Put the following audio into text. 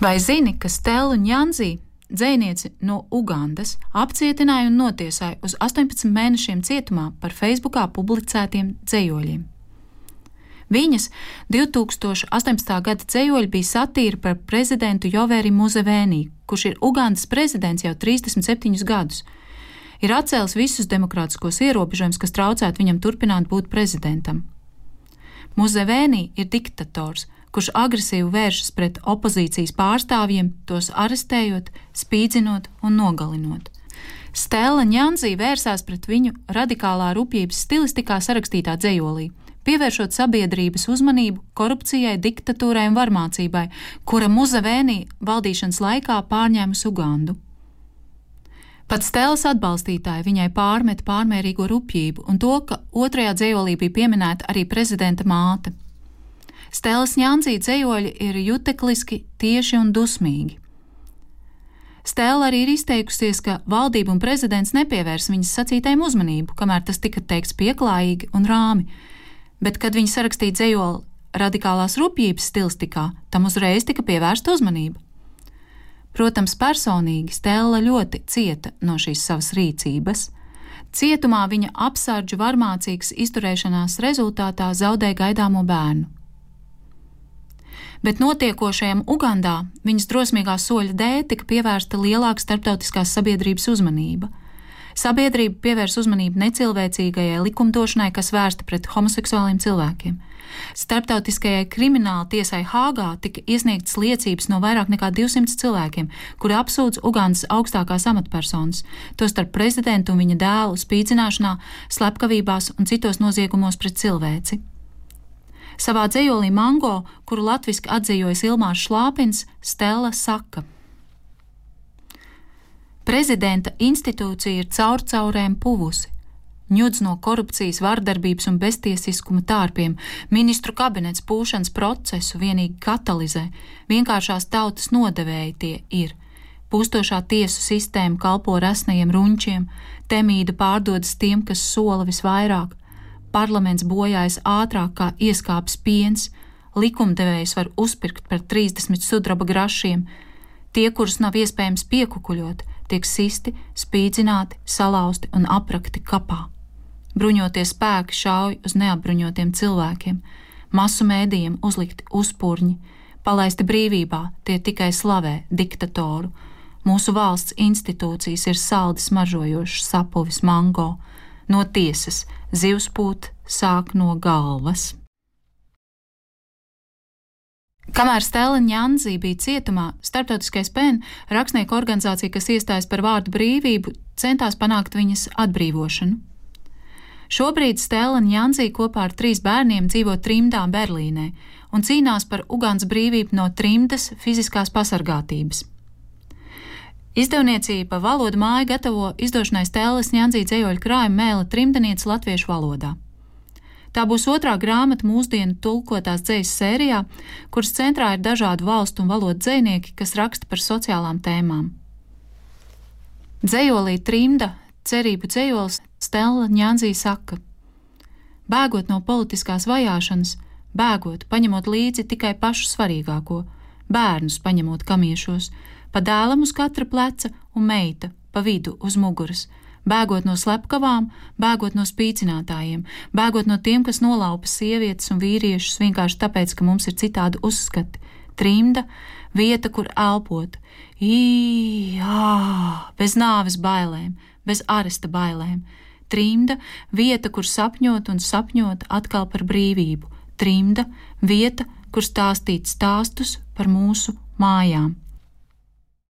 Vai zini, ka Stela Ņanzī, dzēnieci no Ugandas, apcietināja un notiesāja uz 18 mēnešiem cietumā par Facebookā publicētiem dzējoļiem? Viņas 2018. gada dzējoļi bija satīra par prezidentu Jovēri Muzevēnī, kurš ir Ugandas prezidents jau 37 gadus. Ir atcēlis visus demokrātiskos ierobežojumus, kas traucētu viņam turpināt būt prezidentam. Muzevēnī ir diktators, kurš agresīvi vēršas pret opozīcijas pārstāvjiem, tos arestējot, spīdzinot un nogalinot. Stela Ņanzī vērsās pret viņu radikālā rūpības stilistikā sarakstītā dzējolī, pievēršot sabiedrības uzmanību korupcijai, diktatūrai un varmācībai, kura Muzevēnī valdīšanas laikā pārņēma Ugandu. Pat Stēlas atbalstītāji viņai pārmet pārmērīgo rupjību un to, ka otrajā dzējolī bija pieminēta arī prezidenta māte. Stēlas ņāncī dzējoļi ir jutekliski, tieši un dusmīgi. Stēla arī ir izteikusies, ka valdība un prezidents nepievērs viņas sacītajam uzmanību, kamēr tas tika teikts pieklājīgi un rāmi, bet, kad viņi sarakstīja dzējoli radikālās rūpības stilistikā, tam uzreiz tika pievērsta uzmanība. Protams, personīgi Stela ļoti cieta no šīs savas rīcības. Cietumā viņa apsardžu varmācīgas izturēšanās rezultātā zaudēja gaidāmo bērnu. Bet notiekošajam Ugandā viņas drosmīgā soļa dēļ tika pievērsta lielāka starptautiskās sabiedrības uzmanība – Sabiedrība pievērs uzmanību necilvēcīgajai likumdošanai, kas vērsta pret homoseksuāliem cilvēkiem. Starptautiskajai krimināla tiesai Hāgā tika iesniegtas liecības no vairāk nekā 200 cilvēkiem, kuri apsūdz Ugandas augstākās amatpersonas, tostarp prezidentu un viņa dēlu spīdzināšanā, slepkavībās un citos noziegumos pret cilvēci. Savā dzējolī Mango, kuru latviski atzīvojas Ilmārs Šlāpins, Stela saka: Prezidenta institūcija ir caurcaurēm puvusi. Ņudz no korupcijas, vardarbības un beztiesiskuma tārpiem, ministru kabinets pūšanas procesu vienīgi katalizē, vienkāršās tautas nodevēji tie ir. Pustošā tiesu sistēma kalpo resnajiem runčiem, temīda pārdodas tiem, kas sola visvairāk, parlaments bojājas ātrāk kā ieskāps piens, likumdevējs var uzpirkt par 30 sudraba grašiem, tie, kurus nav iespējams piekukuļot, tiek sisti, spīdzināti, salauzti un aprakti kapā. Bruņotie spēki šauj uz neapbruņotiem cilvēkiem, masu mēdījiem uzlikti uzpūrņi, palaisti brīvībā, tie tikai slavē diktatoru. Mūsu valsts institūcijas ir saldi smaržojošs sapuvis mango, no tiesas zivspūt sāk no galvas. Kamēr Stela Ņanzī bija cietumā, starptautiskais PEN, rakstnieku organizācija, kas iestājas par vārdu brīvību, centās panākt viņas atbrīvošanu. Šobrīd Stela Ņanzī kopā ar trīs bērniem dzīvo trimdā Berlīnē un cīnās par Ugāns brīvību no trimdas fiziskās pasargātības. Izdevniecība valoda māja gatavo izdošanai Stēles Ņanzī dzējoļu krājumu mēli trimdanieci latviešu valodā. Tā būs otrā grāmata mūsdienu tulkotās dzīslas sērijā, kuras centrā ir dažādu valstu un valodu dzinieki, kas raksta par sociālām tēmām. Dzējolī trimda cerību dzējols Stela Ņānzī saka: Bēgot no politiskās vajāšanas, bēgot, paņemot līdzi tikai pašu svarīgāko, bērnus paņemot kamiešos, pa dēlam uz katra pleca un meita pa vidu uz muguras bēgot no slepkavām, bēgot no spīcinātājiem, bēgot no tiem, kas nolaupa sievietes un vīriešus vienkārši tāpēc, ka mums ir citādi uzskati. Trimda, vieta, kur elpot, īā, bez nāves bailēm, bez aresta bailēm. Trimda, vieta, kur sapņot un sapņot atkal par brīvību. Trimda, vieta, kur stāstīt stāstus par mūsu mājām.